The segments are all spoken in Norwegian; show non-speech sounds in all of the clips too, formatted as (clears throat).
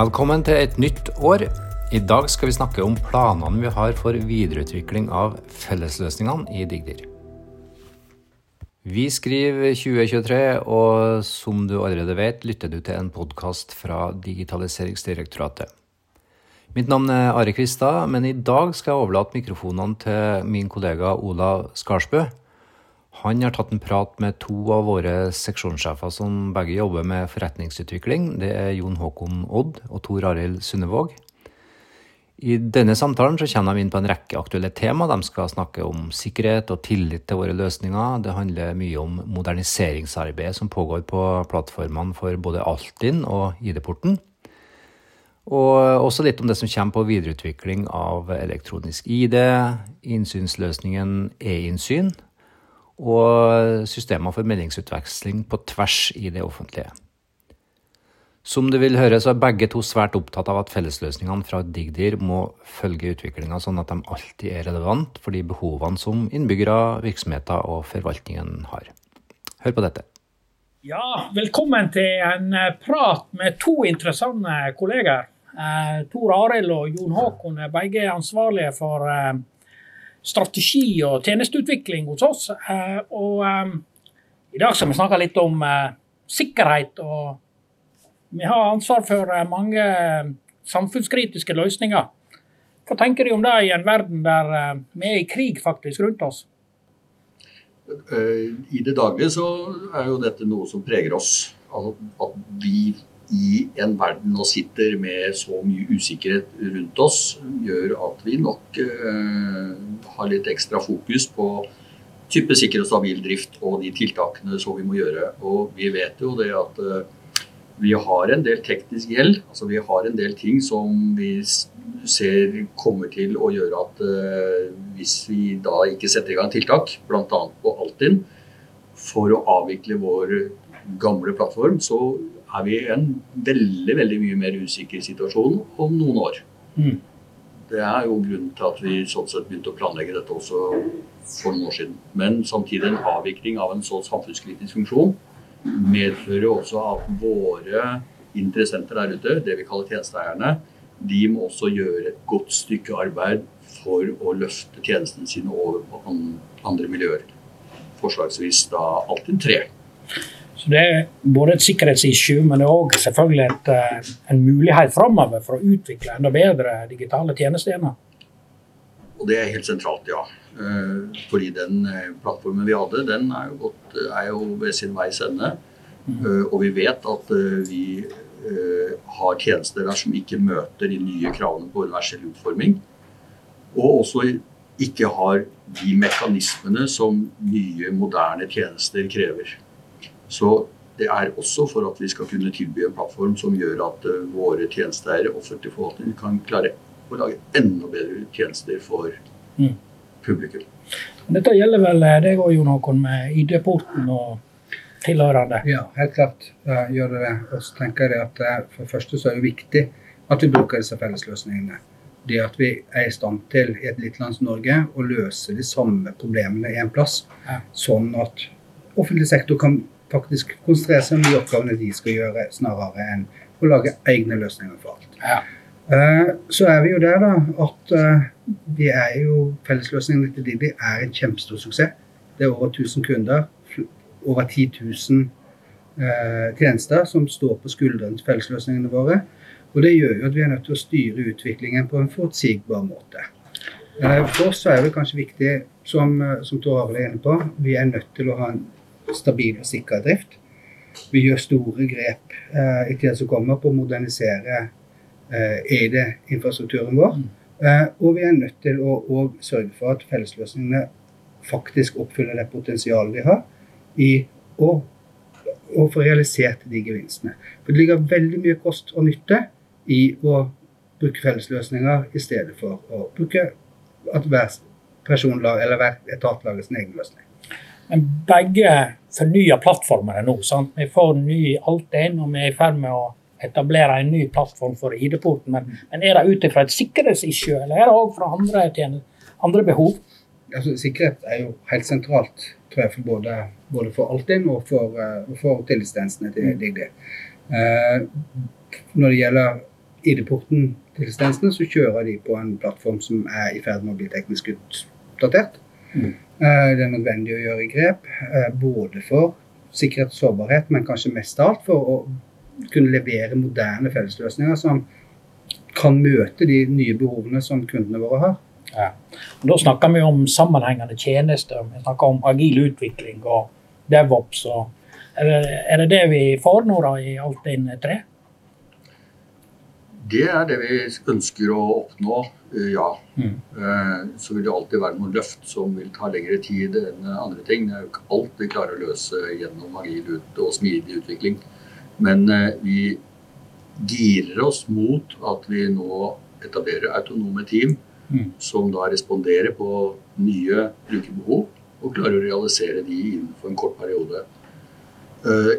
Velkommen til et nytt år. I dag skal vi snakke om planene vi har for videreutvikling av fellesløsningene i Digdir. Vi skriver 2023, og som du allerede vet, lytter du til en podkast fra Digitaliseringsdirektoratet. Mitt navn er Are Kvistad, men i dag skal jeg overlate mikrofonene til min kollega Olav Skarsbø. Han har tatt en prat med to av våre seksjonssjefer som begge jobber med forretningsutvikling. Det er Jon Håkon Odd og Tor Arild Sunnevåg. I denne samtalen så kommer de inn på en rekke aktuelle tema. De skal snakke om sikkerhet og tillit til våre løsninger. Det handler mye om moderniseringsarbeidet som pågår på plattformene for både Altinn og ID-porten. Og også litt om det som kommer på videreutvikling av elektronisk ID, innsynsløsningen e-innsyn og systemer for meldingsutveksling på tvers i det offentlige. Som du vil høre, så er begge to svært opptatt av at fellesløsningene fra Digdir må følge utviklinga sånn at de alltid er relevant for de behovene som innbyggere, virksomheter og forvaltningen har. Hør på dette. Ja, velkommen til en eh, prat med to interessante kolleger. Eh, Tor Arild og Jon Håkon er begge ansvarlige for eh, strategi og tjenesteutvikling hos oss. Eh, og eh, i dag skal vi snakke litt om eh, sikkerhet og vi har ansvar for mange samfunnskritiske løsninger. Hva tenker du om det i en verden der vi er i krig faktisk rundt oss? I det daglige så er jo dette noe som preger oss. At vi i en verden nå sitter med så mye usikkerhet rundt oss, gjør at vi nok har litt ekstra fokus på type sikker og stabil drift og de tiltakene som vi må gjøre. Og vi vet jo det at vi har en del teknisk gjeld. altså Vi har en del ting som vi ser kommer til å gjøre at uh, hvis vi da ikke setter i gang tiltak, bl.a. på Altinn, for å avvikle vår gamle plattform, så er vi i en veldig veldig mye mer usikker situasjon om noen år. Mm. Det er jo grunnen til at vi sånn sett begynte å planlegge dette også for noen år siden. Men samtidig en avvikling av en så samfunnskritisk funksjon medfører jo også at våre interessenter der ute, det vi kaller tjenesteeierne, de må også gjøre et godt stykke arbeid for å løfte tjenestene sine over på andre miljøer. Forslagsvis da Altinn 3. Så Det er både et sikkerhetsissue, men det er òg selvfølgelig et, eh, en mulighet framover for å utvikle enda bedre digitale tjenester. Og det er helt sentralt, ja. Eh, fordi den eh, plattformen vi hadde, den er jo, godt, er jo ved sin veis ende. Mm. Og vi vet at vi har tjenester der som ikke møter de nye kravene på universell utforming. Og også ikke har de mekanismene som nye, moderne tjenester krever. Så det er også for at vi skal kunne tilby en plattform som gjør at våre tjenesteeiere, offentlig forvaltning, kan klare å lage enda bedre tjenester for mm. publikum. Dette gjelder vel deg òg, Jon Håkon, med ID-porten og tilhørende? Ja, helt klart uh, gjør det det. Og så tenker jeg at uh, For det første så er det viktig at vi bruker disse fellesløsningene. Det at vi er i stand til i et lite land som Norge å løse de samme problemene i en plass. Ja. Sånn at offentlig sektor kan faktisk konsentrere seg om de oppgavene de skal gjøre, snarere enn å lage egne løsninger for alt. Ja. Eh, så er vi jo der da, at eh, vi er jo fellesløsningene til Didi er en kjempestor suksess. Det er over 1000 kunder, over 10 000 eh, tjenester som står på skuldrene til fellesløsningene våre. Og det gjør jo at vi er nødt til å styre utviklingen på en forutsigbar måte. For oss er det kanskje viktig, som, som Tor Arild er inne på, vi er nødt til å ha en stabil og sikker drift. Vi gjør store grep i tida som kommer på å modernisere er eh, det infrastrukturen vår. Mm. Eh, og vi er nødt til å sørge for at fellesløsningene faktisk oppfyller det potensialet de har i å, å få realisert de gevinstene. For det ligger veldig mye kost og nytte i å bruke fellesløsninger i stedet for å bruke at hver person eller hver etat lager sin egen løsning. Men begge fornyer plattformene nå. sant? Vi får ny Altinn, og vi er i ferd med å etablere en ny plattform for ID-porten. Men, men, er det ut ifra et sikkerhetsissue, eller er det òg fra andre, andre behov? Altså, sikkerhet er jo helt sentralt tror jeg, for både, både for Altinn og for, uh, for tillitstjenestene til DGD. Uh, når det gjelder ID-porten tillitstjenestene, så kjører de på en plattform som er i ferd med å bli teknisk utdatert. Mm. Eh, Det er nødvendig å gjøre grep, eh, både for sikkerhet og sårbarhet, men kanskje mest av alt for å kunne levere moderne fellesløsninger som kan møte de nye behovene som kundene våre har. Ja. Da snakker vi om sammenhengende tjenester, vi snakker om agil utvikling og DevOps. Og er, det, er det det vi får nå da i Altinn 3? Det er det vi ønsker å oppnå, eh, ja. Mm. Eh, Så vil det alltid være noen løft som vil ta lengre tid enn andre ting. Det er jo ikke alt vi klarer å løse gjennom agil og smidig utvikling. Men eh, vi girer oss mot at vi nå etablerer autonome team Mm. som da responderer på nye brukerbehov og klarer å realisere de innenfor en kort periode.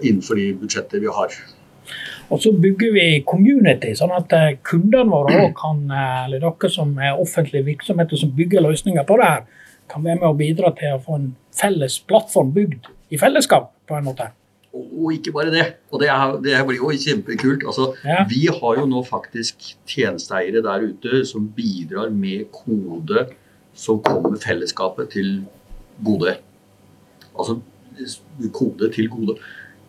innenfor de budsjetter vi har. Og så bygger vi community, sånn at eh, kundene våre (clears throat) kan, eh, eller dere som er offentlige virksomheter som bygger løsninger på det her, kan være med å bidra til å få en felles plattform bygd i fellesskap, på en måte. Og og ikke bare det. Og det, er, det blir jo kjempekult. Altså, Ja. Vi har jo nå faktisk tjenesteeiere der ute som bidrar med kode som kommer fellesskapet til gode. Altså kode til gode.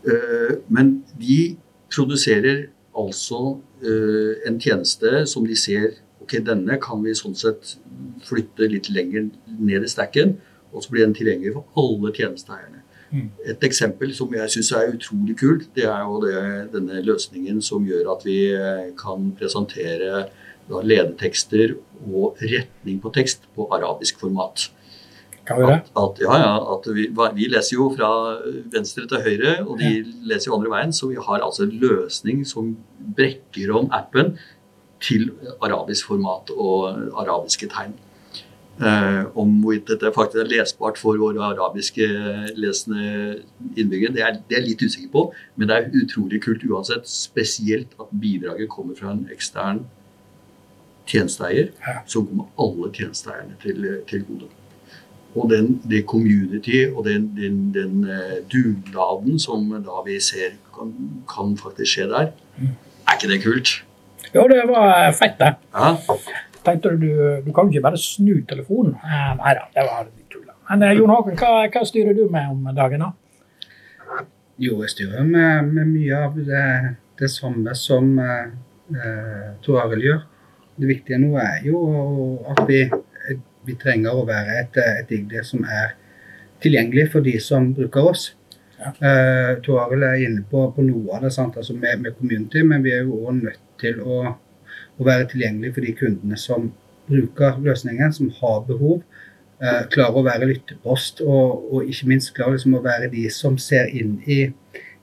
Eh, Men de produserer altså eh, en tjeneste som de ser ok, denne kan vi sånn sett flytte litt lenger ned i stacken, og så blir den tilgjengelig for alle tjenesteeierne. Mm. Et eksempel som jeg syns er utrolig kult, det er jo det, denne løsningen som gjør at vi eh, kan presentere da, ledetekster og retning på tekst på arabisk format. At, at, ja, ja, at vi, vi leser jo fra venstre til høyre, og de leser jo andre veien. Så vi har altså en løsning som brekker om appen til arabisk format og arabiske tegn. Eh, om hvorvidt dette faktisk er lesbart for våre arabiske lesende innbyggere, det er, det jeg litt usikker på. Men det er utrolig kult uansett. Spesielt at bidraget kommer fra en ekstern tjenesteeier Ja. som kommer alle tjenesteeierne til, til gode. Og den, det community og den, den, den eh, dugnaden som da vi ser kan, kan faktisk skje der, Mm. er ikke det kult? Jo, det var fett, det. Ja, Tenkte du, du kan jo ikke bare snu telefonen. Eh, nei da, det var litt tull. Men eh, Jon Håkon, hva, hva styrer du med om dagen? da? Jo, jeg styrer med, med mye av det, det samme som eh, eh, Tor Arild gjør. Det viktige nå er jo at vi, vi trenger å være et, et digde som er tilgjengelig for de som bruker oss. Ja. Uh, Tor er inne på, på noe av det sant? Altså med, med community, men vi er jo også nødt til å, å være tilgjengelig for de kundene som bruker løsningen, som har behov Uh, klarer å være lyttepost, og, og ikke minst klarer liksom å være de som ser inn i,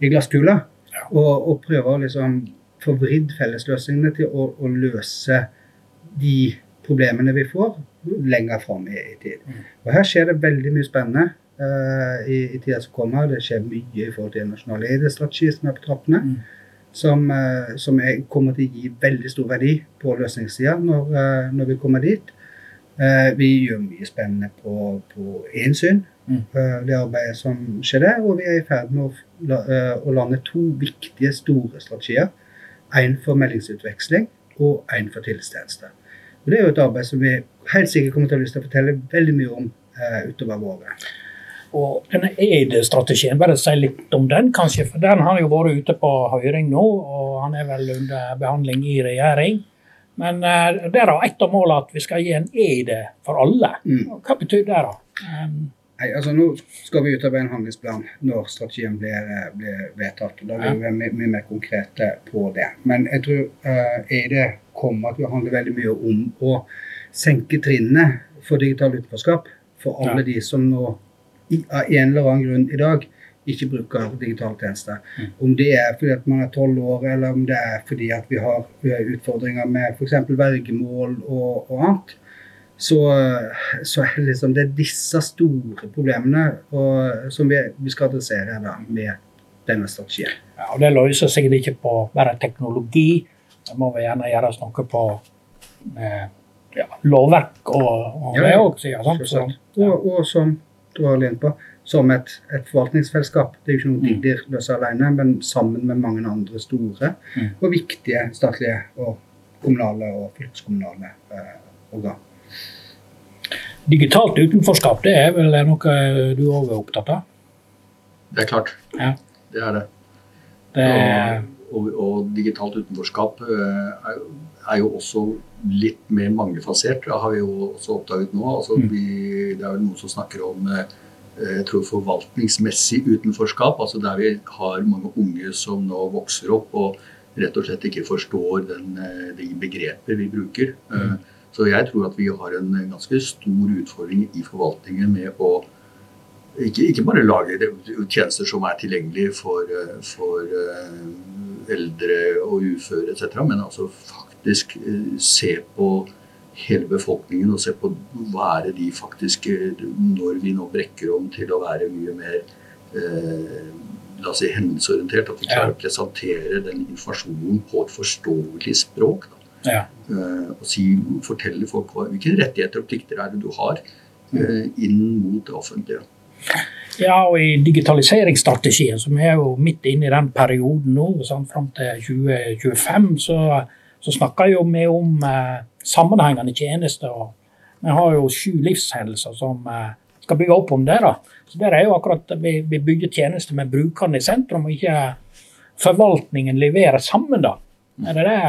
i glasskula. Ja. Og, og prøver å liksom få vridd fellesløsningene til å, å løse de problemene vi får, lenger fram i, i tid. Mm. Og her skjer det veldig mye spennende uh, i, i tida som kommer. Det skjer mye i forhold til en nasjonal ID-strategi som er på trappene. Mm. Som, uh, som er, kommer til å gi veldig stor verdi på løsningssida når, uh, når vi kommer dit. Vi gjør mye spennende på, på innsyn, Mm. det arbeidet som skjer der. Og vi er i ferd med å, å lande to viktige, store strategier. Én for meldingsutveksling og én for tillitstjeneste. Og Det er jo et arbeid som vi helt sikkert kommer til å lyst til å fortelle veldig mye om eh, utover våret. Og denne EID-strategien, bare si litt om den, kanskje. For den har jo vært ute på høring nå, og han er vel under behandling i regjering. Men uh, der er ett av målene at vi skal gi en EID for alle. Mm. Hva betyr det, da? Um, Nei, altså Nå skal vi utarbeide en handlingsplan når strategien blir, eh, blir vedtatt. og Da vil vi være mye mer konkrete på det. Men jeg tror uh, EID kommer til å handle veldig mye om å senke trinnene for digital utenforskap for alle de som nå i, av en eller annen grunn i dag ikke bruker digitale tjenester. Mm. Om det er fordi at man er tolv år, eller om det er fordi at vi har utfordringer med f.eks. vergemål og, og annet så, så er det liksom det er disse store problemene og, som vi, vi skal adressere da, med denne strategien. ja, og det løser sikkert ikke på bare teknologi. Det må vi gjerne gjøre oss noe på med ja, lovverk og, og Ja, det ja. òg, ja sant? Så, ja. Og, og som du har lent på, som et, et forvaltningsfellesskap. Det er jo ikke noe Mm. de løser alene, men sammen med mange andre store Mm. og viktige statlige og kommunale og fylkeskommunale eh, organ. Digitalt utenforskap det er vel noe du òg er opptatt av? Det er klart. Ja. Det er det. Det er, Og, og digitalt utenforskap eh, er, er jo også litt mer mangefasert. Det har vi jo også oppdaget nå. Altså, Mm. vi, det er vel noen som snakker om eh, jeg tror forvaltningsmessig utenforskap. altså Der vi har mange unge som nå vokser opp og rett og slett ikke forstår den, eh, de begreper vi bruker. Mm. Så jeg tror at vi har en ganske stor utfordring i forvaltningen med å ikke, ikke bare lage tjenester som er tilgjengelige for, eh, for eh, eldre og uføre etc., men altså faktisk eh, se på hele befolkningen og se på hva er det de faktisk Når vi nå brekker om til å være mye mer eh, la oss si hendelsesorientert, at vi klarer å presentere den informasjonen på et forståelig språk. Ja. Eh, og si, fortelle folk hva, hvilke rettigheter og plikter er det du har eh, inn mot det offentlige. Ja, og i digitaliseringsstrategien, som er jo midt inne i den perioden nå, sånn, fram til 2025, så, så snakker jo vi om eh, sammenhengende tjenester. og Vi har jo sju livshendelser som eh, skal bygge opp om det. da. Så der er jo akkurat at Vi, vi bygger tjenester med brukerne i sentrum, og ikke forvaltningen leverer sammen. da. Er det det,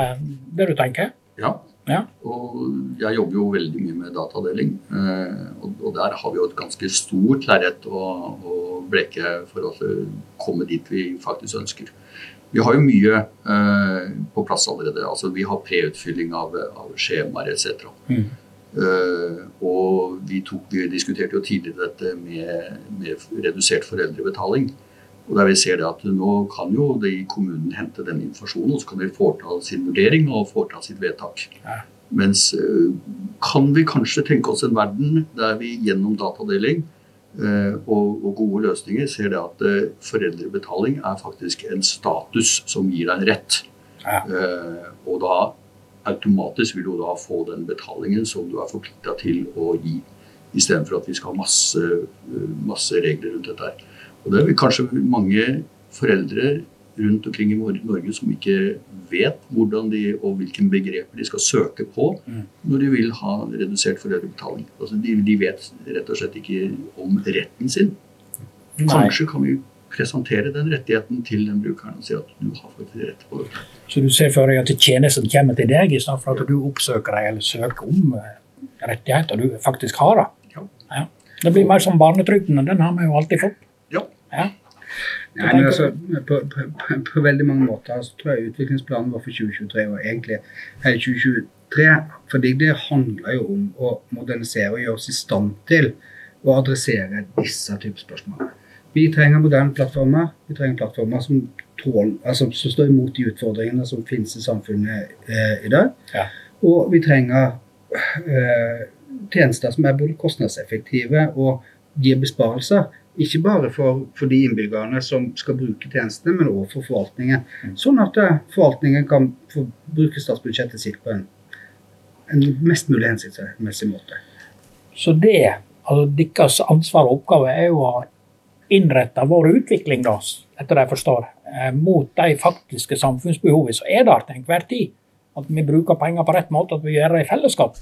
det du tenker? Ja. Ja. Og jeg jobber jo veldig mye med datadeling. eh, Og, der har vi jo et ganske stort lerret å, å bleke for å komme dit vi faktisk ønsker. Vi har jo mye eh, på plass allerede. Altså, vi har preutfylling av, av skjemaer etc. Mm. Uh, og vi, tok, vi diskuterte jo tidligere dette med, med redusert foreldrebetaling. Og der vi ser det at Nå kan jo de i kommunen hente den informasjonen, og så kan de foreta sin vurdering og foreta sitt vedtak. Ja. Mens eh, kan vi kanskje tenke oss en verden der vi gjennom datadeling eh, og, og gode løsninger ser det at eh, foreldrebetaling er faktisk en status som gir deg en rett. Ja. Eh, og da automatisk vil du da få den betalingen som du er forplikta til å gi. Istedenfor at vi skal ha masse, masse regler rundt dette. her. Og det er kanskje mange foreldre rundt omkring i Norge som ikke vet hvordan de og hvilke begreper de skal søke på Mm. når de vil ha redusert foreldrebetaling. Altså de, de vet rett og slett ikke om retten sin. Kanskje kan vi presentere den rettigheten til den brukeren og si at du har faktisk rett på det. Så du ser for deg at tjenesten kommer til deg, i stedet for at du oppsøker deg eller søker om eh, rettigheter du faktisk har? da. Ja. Det blir mer som barnetrygden, og den har vi jo alltid fått. Ja. Ja. Nei, men altså, på, på, på, på veldig mange måter så tror jeg utviklingsplanen vår for 2023 og egentlig hele 2023 fordi det handler jo om å modernisere og gjøre oss i stand til å adressere disse typer spørsmål. Vi trenger moderne plattformer. Vi trenger plattformer som, tål, altså, som står imot de utfordringene som finnes i samfunnet eh, i dag. Ja. Og vi trenger eh, tjenester som er både kostnadseffektive og gir besparelser. Ikke bare for, for de innbyggerne som skal bruke tjenestene, men også for forvaltningen. Sånn at eh, forvaltningen kan få bruke statsbudsjettet sitt på en, en mest mulig hensiktsmessig måte. Så det, altså deres ansvar og oppgave er jo å innrette vår utvikling, da, etter det jeg forstår, eh, mot de faktiske samfunnsbehovene som er der til enhver tid. At vi bruker penger på rett måte, at vi gjør det i fellesskap.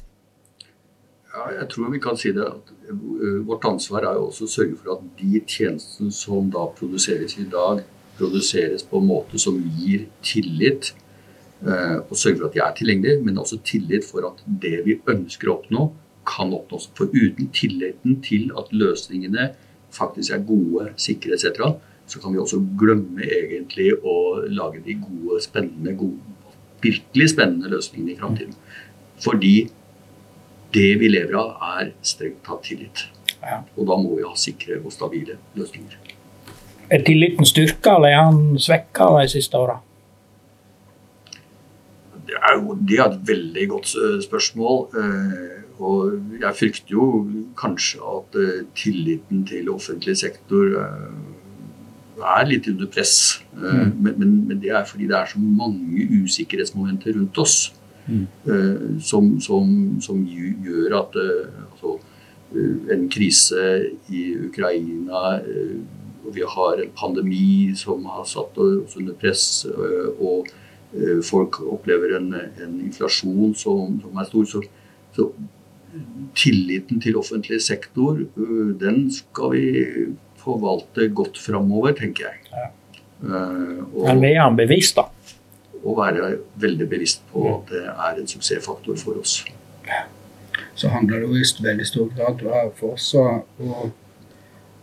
Ja, jeg tror vi kan si det at øh, Vårt ansvar er jo også å sørge for at de tjenestene som da produseres i dag, produseres på en måte som gir tillit. øh, Og sørge for at de er tilgjengelige, men også tillit for at det vi ønsker å oppnå, kan oppnås. For uten tilliten til at løsningene faktisk er gode, sikre etc., så kan vi også glemme egentlig å lage de gode, spennende, gode, virkelig spennende løsningene i framtiden. Fordi det vi lever av, er strengt tatt tillit. Ja. Og da må vi ha sikre og stabile løsninger. Er tilliten styrka, eller er han svekka de siste åra? Det er jo det er et veldig godt eh, spørsmål. eh, Og jeg frykter jo kanskje at eh, tilliten til offentlig sektor er litt under press. Mm. Men, men, men det er fordi det er så mange usikkerhetsmomenter rundt oss som, som, som gjør at eh, altså, eh, en krise i Ukraina eh, Vi har en pandemi som har satt oss under press. eh, og eh, folk opplever en, en inflasjon som, som, er stor, så, så, tilliten til offentlig sektor, eh, den skal vi forvalte godt framover, tenker jeg. Ja. Uh, og, Men vi er bevisst, da. Og være veldig bevisst på at det er en suksessfaktor for oss. Så handler det jo i veldig stor grad for oss å,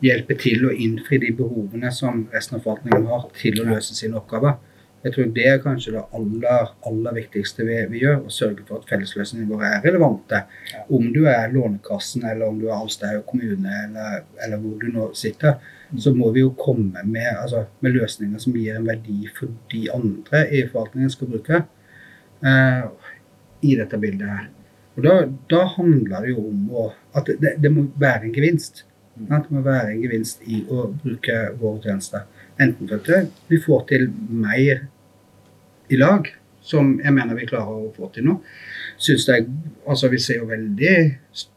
hjelpe til å innfri de behovene som resten av forvaltningen har til å løse sine oppgaver. Jeg tror det er kanskje det aller, aller viktigste vi, vi, gjør, å sørge for at fellesløsningene våre er relevante. Ja. Om du er Lånekassen, eller om du er Alstahaug kommune, eller, eller, hvor du nå sitter, mm. så må vi jo komme med, altså, med, løsninger som gir en verdi for de andre i forvaltningen skal bruke uh, i dette bildet her. Og da, da, handler det jo om å, at det, det, må være en gevinst. Mm. Det må være en gevinst i å bruke våre tjenester. Enten for at vi får til mer i lag, som jeg mener vi klarer å få til nå. Synes det er, altså Vi ser jo veldig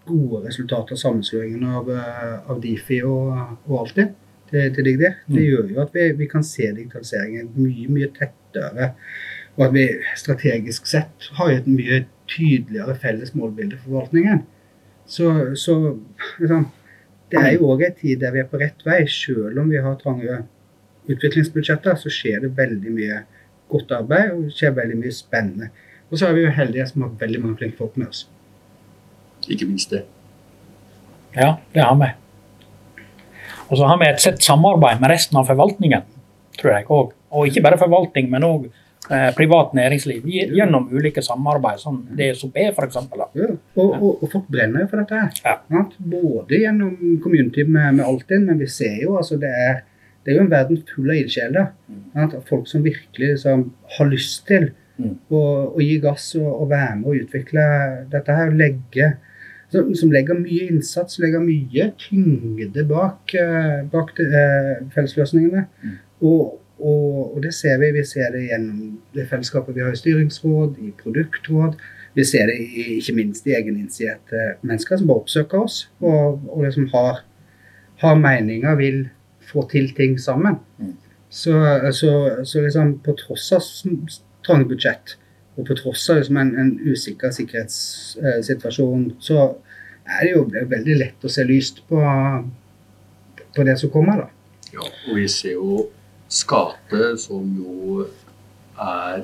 gode resultater av sammenslåingen av, eh, av Difi og, og Altinn til, til Digdir. Det mm. gjør jo at vi, vi, kan se digitaliseringen mye, mye tettere. Og at vi strategisk sett har et mye tydeligere felles målbilde for forvaltningen. Så, så liksom, det er jo òg en tid der vi er på rett vei. Selv om vi har trange utviklingsbudsjetter, så skjer det veldig mye godt arbeid og det skjer veldig mye spennende. Og så er vi jo heldige som har veldig mange flinke folk med oss. Ikke minst det. Ja, det har vi. Og så har vi et sett samarbeid med resten av forvaltningen, tror jeg òg. Og ikke bare forvaltning, men òg eh, privat næringsliv gjennom ulike samarbeid, som DSOB f.eks. Ja, og, og, og, folk brenner jo for dette. her. Ja. Både gjennom community med, med Altinn, men vi ser jo altså det er det er jo en verden full av ildsjeler. Mm. Folk som virkelig liksom, har lyst til mm. å, å, gi gass og, og, være med og utvikle dette her. Legge, som, som, legger mye innsats, legger mye tyngde bak, uh, bak de, uh, fellesløsningene. Mm. Og, og, og, det ser vi. Vi ser det gjennom det fellesskapet vi har i styringsråd, i produktråd. Vi ser det i, ikke minst i egeninitierte mennesker som bare oppsøker oss og, og liksom har, har meninger, vil få til ting sammen. Mm. Så, så, så, liksom på tross av trange budsjett, og på tross av liksom en, en, usikker sikkerhetssituasjon, så er det jo veldig lett å se lyst på, på det som kommer. da. Ja, og vi ser jo Skate, som jo er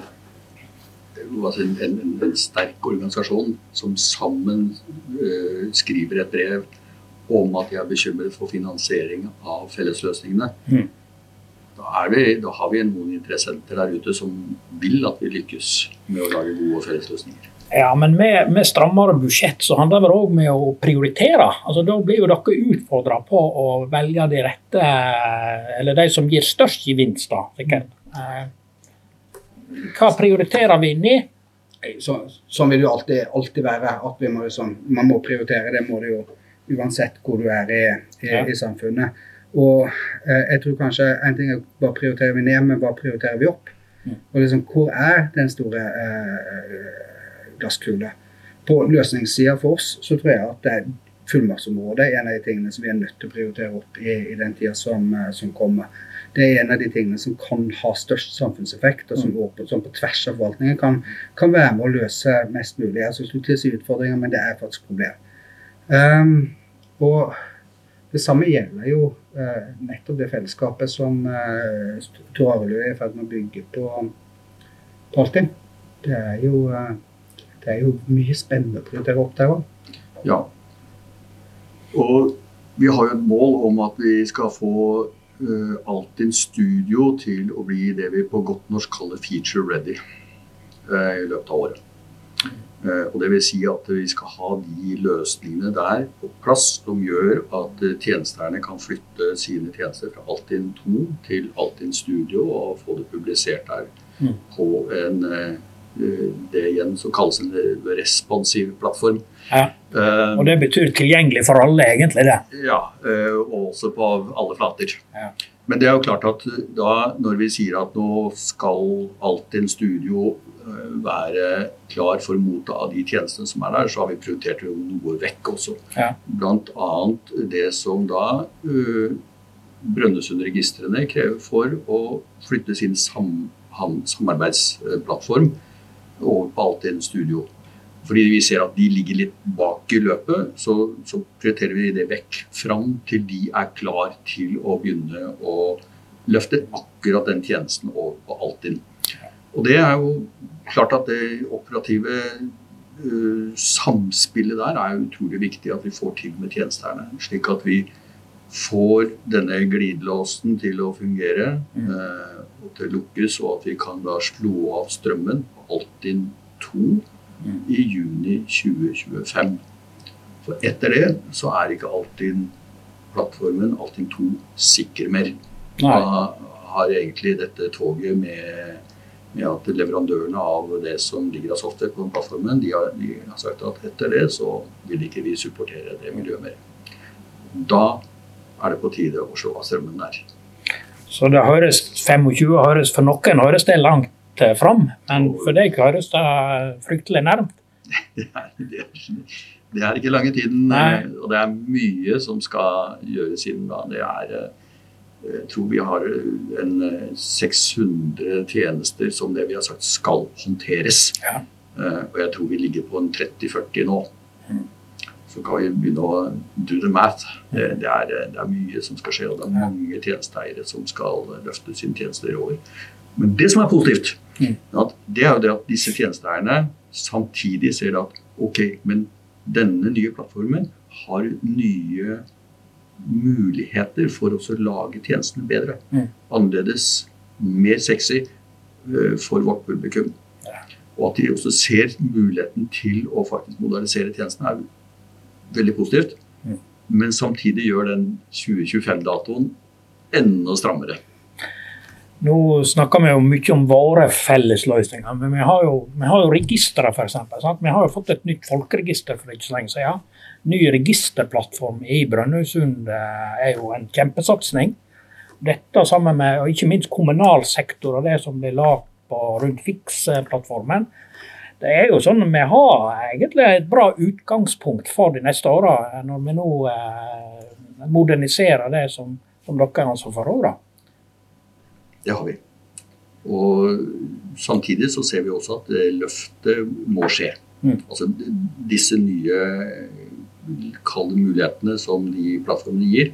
altså en, en, en, sterk organisasjon som sammen uh, skriver et brev om at de er bekymret for finansiering av fellesløsningene. Mm. Da, vi, da, har vi noen interessenter der ute som vil at vi lykkes med å lage gode fellesløsninger. Ja, men med, med strammere budsjett så handler det òg med å prioritere. Altså, da blir jo dere utfordra på å velge de rette, eller de som gir størst gevinst, da, sikkert. Eh, hva prioriterer vi i? Så, sånn vil det jo alltid, alltid være. at må, liksom, Man må prioritere, det må det jo uansett hvor du er i, i, ja. i samfunnet. Og eh, jeg tror kanskje en ting er hva prioriterer vi ned, men hva prioriterer vi opp? Mm. Og liksom, hvor er den store eh, glasskula? På løsningssida for oss så tror jeg at det er fullmaktsområdet er en av de tingene som vi er nødt til å prioritere opp i, i den tida som, eh, som, kommer. Det er en av de tingene som kan ha størst samfunnseffekt, og som, mm. som på tvers av forvaltningen kan, kan, være med å løse mest mulig. Jeg skulle til å si utfordringer, men det er faktisk problem. Um, og det samme gjelder jo uh, nettopp det fellesskapet som uh, Tor Arild er i ferd med å bygge på, Altinn. Det, er jo, uh, det er jo mye spennende å prioritere opp der òg. Ja. Og vi har jo et mål om at vi skal få uh, Altinn Studio til å bli det vi på godt norsk kaller feature ready i løpet av året. Eh, og det vil si at vi skal ha de løsningene der på plass som gjør at tjenesterne kan flytte sine tjenester fra Altinn 2 til Altinn Studio og få det publisert der mm. på en eh, det igjen som kalles en responsiv plattform. Ja. Og det betyr tilgjengelig for alle, egentlig? det? Ja, og også på alle flater. Ja. Men det er jo klart at da, når vi sier at nå skal Altinn Studio Eh, være klar for motta av de tjenestene som er der, så har vi prioritert noe vekk også. Ja. Bl.a. det som da uh, Brønnøysundregistrene krever for å flytte sin sam samarbeidsplattform over på Altinn Studio. Fordi vi ser at de ligger litt bak i løpet, så, så prioriterer vi det vekk. Fram til de er klar til å begynne å løfte akkurat den tjenesten over på Altinn. Og det er jo klart at det operative uh, samspillet der er utrolig viktig at vi får til med tjenesterne. Slik at vi får denne glidelåsen til å fungere uh, og til å lukkes, og at vi kan da slå av strømmen på Altinn 2 i juni 2025. For etter det så er ikke Altinn-plattformen, Altinn 2, sikker mer. Da har egentlig dette toget med, med, at leverandørene av det som ligger av software på plattformen, de har, de har, sagt at etter det så vil ikke vi supportere det miljøet mer. Da er det på tide å se hva strømmen er. Så det høres 25 høres for noen høres det langt fram, men for deg høres det fryktelig nærmt. Det (laughs) er, det, er, det er ikke lange tiden, Nei. og det er mye som skal gjøres inn da. Det er jeg tror vi har en 600 tjenester som det vi har sagt skal håndteres. Ja. Og jeg tror vi ligger på en 30-40 nå. Mm. Så kan vi begynne å do the math. Det, det, er, det, er, mye som skal skje, og det er mange tjenesteeiere som skal løfte sine tjenester år. Men det som er positivt, mm. Det er jo det at disse tjenesteeierne samtidig ser at ok, men denne nye plattformen har nye muligheter for å lage tjenestene bedre. Mm. Annerledes, mer sexy uh, for vårt publikum. Ja. Og at de også ser muligheten til å faktisk modernisere tjenestene, er veldig positivt. Mm. Men samtidig gjør den 2025-datoen enda strammere. Nå snakker vi jo mye om våre fellesløsninger, men vi har jo, vi har jo registre, f.eks. Vi har jo fått et nytt folkeregister for ikke så lenge siden. Ny registerplattform i Brønnøysund eh, er jo en kjempesatsing. Dette sammen med og ikke minst kommunal sektor og det som blir lagd rundt Fiks-plattformen. Det er jo sånn Vi har egentlig et bra utgangspunkt for de neste åra, når vi nå eh, moderniserer det som, som dere har for òg. Det har vi. Og samtidig så ser vi også at løftet må skje. Mm. Altså disse nye kalde mulighetene som de plattformene gir,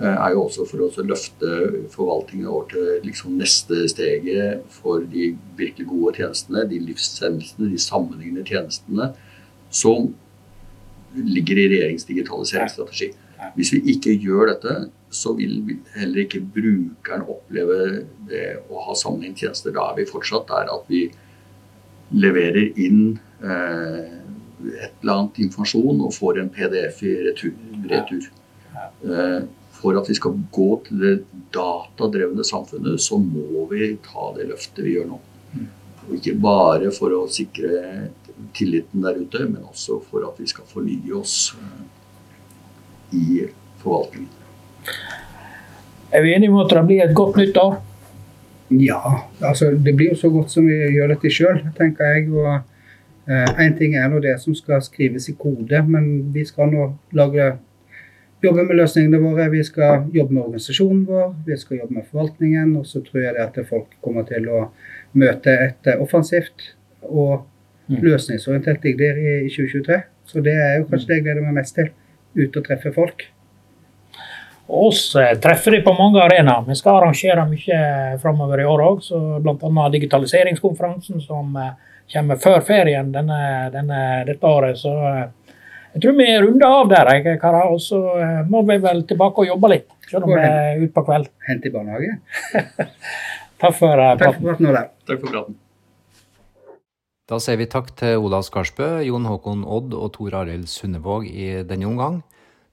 eh, er jo også for å løfte forvaltningen over til liksom neste steget for de virkelig gode tjenestene, de livstjenestene, de sammenhengende tjenestene som ligger i regjeringens digitaliseringsstrategi. Hvis vi ikke gjør dette, så vil heller ikke brukeren oppleve det å ha sammenhengende. Da er vi fortsatt der at vi leverer inn eh, et eller annet informasjon og får en PDF i retur. retur. Eh, for at vi skal gå til det datadrevne samfunnet, så må vi ta det løftet vi gjør nå. Og ikke bare for å sikre tilliten der ute, men også for at vi skal fornye oss i forvaltningen. Er vi enige om at det blir et godt nytt år? Ja, altså det blir jo så godt som vi gjør dette sjøl, tenker jeg. og Én eh, ting er nå det som skal skrives i kode, men vi skal nå lage, jobbe med løsningene våre. Vi skal jobbe med organisasjonen vår, vi skal jobbe med forvaltningen. Og så tror jeg det at folk kommer til å møte et offensivt og mm. løsningsorientert Digdir i 2023. Så det er jo kanskje det jeg gleder meg mest til. Ut og treffe folk. Oss eh, treffer de på mange arenaer. Vi skal arrangere mye framover i år òg, bl.a. digitaliseringskonferansen som eh, kommer før ferien denne, denne, dette året. Så eh, jeg tror vi runder av der, jeg, karer. Og så må vi vel tilbake og jobbe litt, selv om vi er ute på kveld. Hent i barnehage. (laughs) takk for praten. Takk for praten, Ole. Takk for praten. Da sier vi takk til Olav Skarsbø, Jon Håkon Odd og Tor Arild Sundevåg i denne omgang.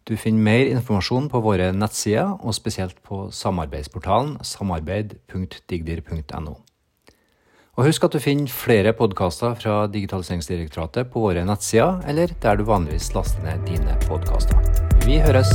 Du finner mer informasjon på våre nettsider, og spesielt på samarbeidsportalen samarbeid.digdir.no. Og husk at du finner flere podkaster fra Digitaliseringsdirektoratet på våre nettsider, eller der du vanligvis laster ned dine podkaster. Vi høres!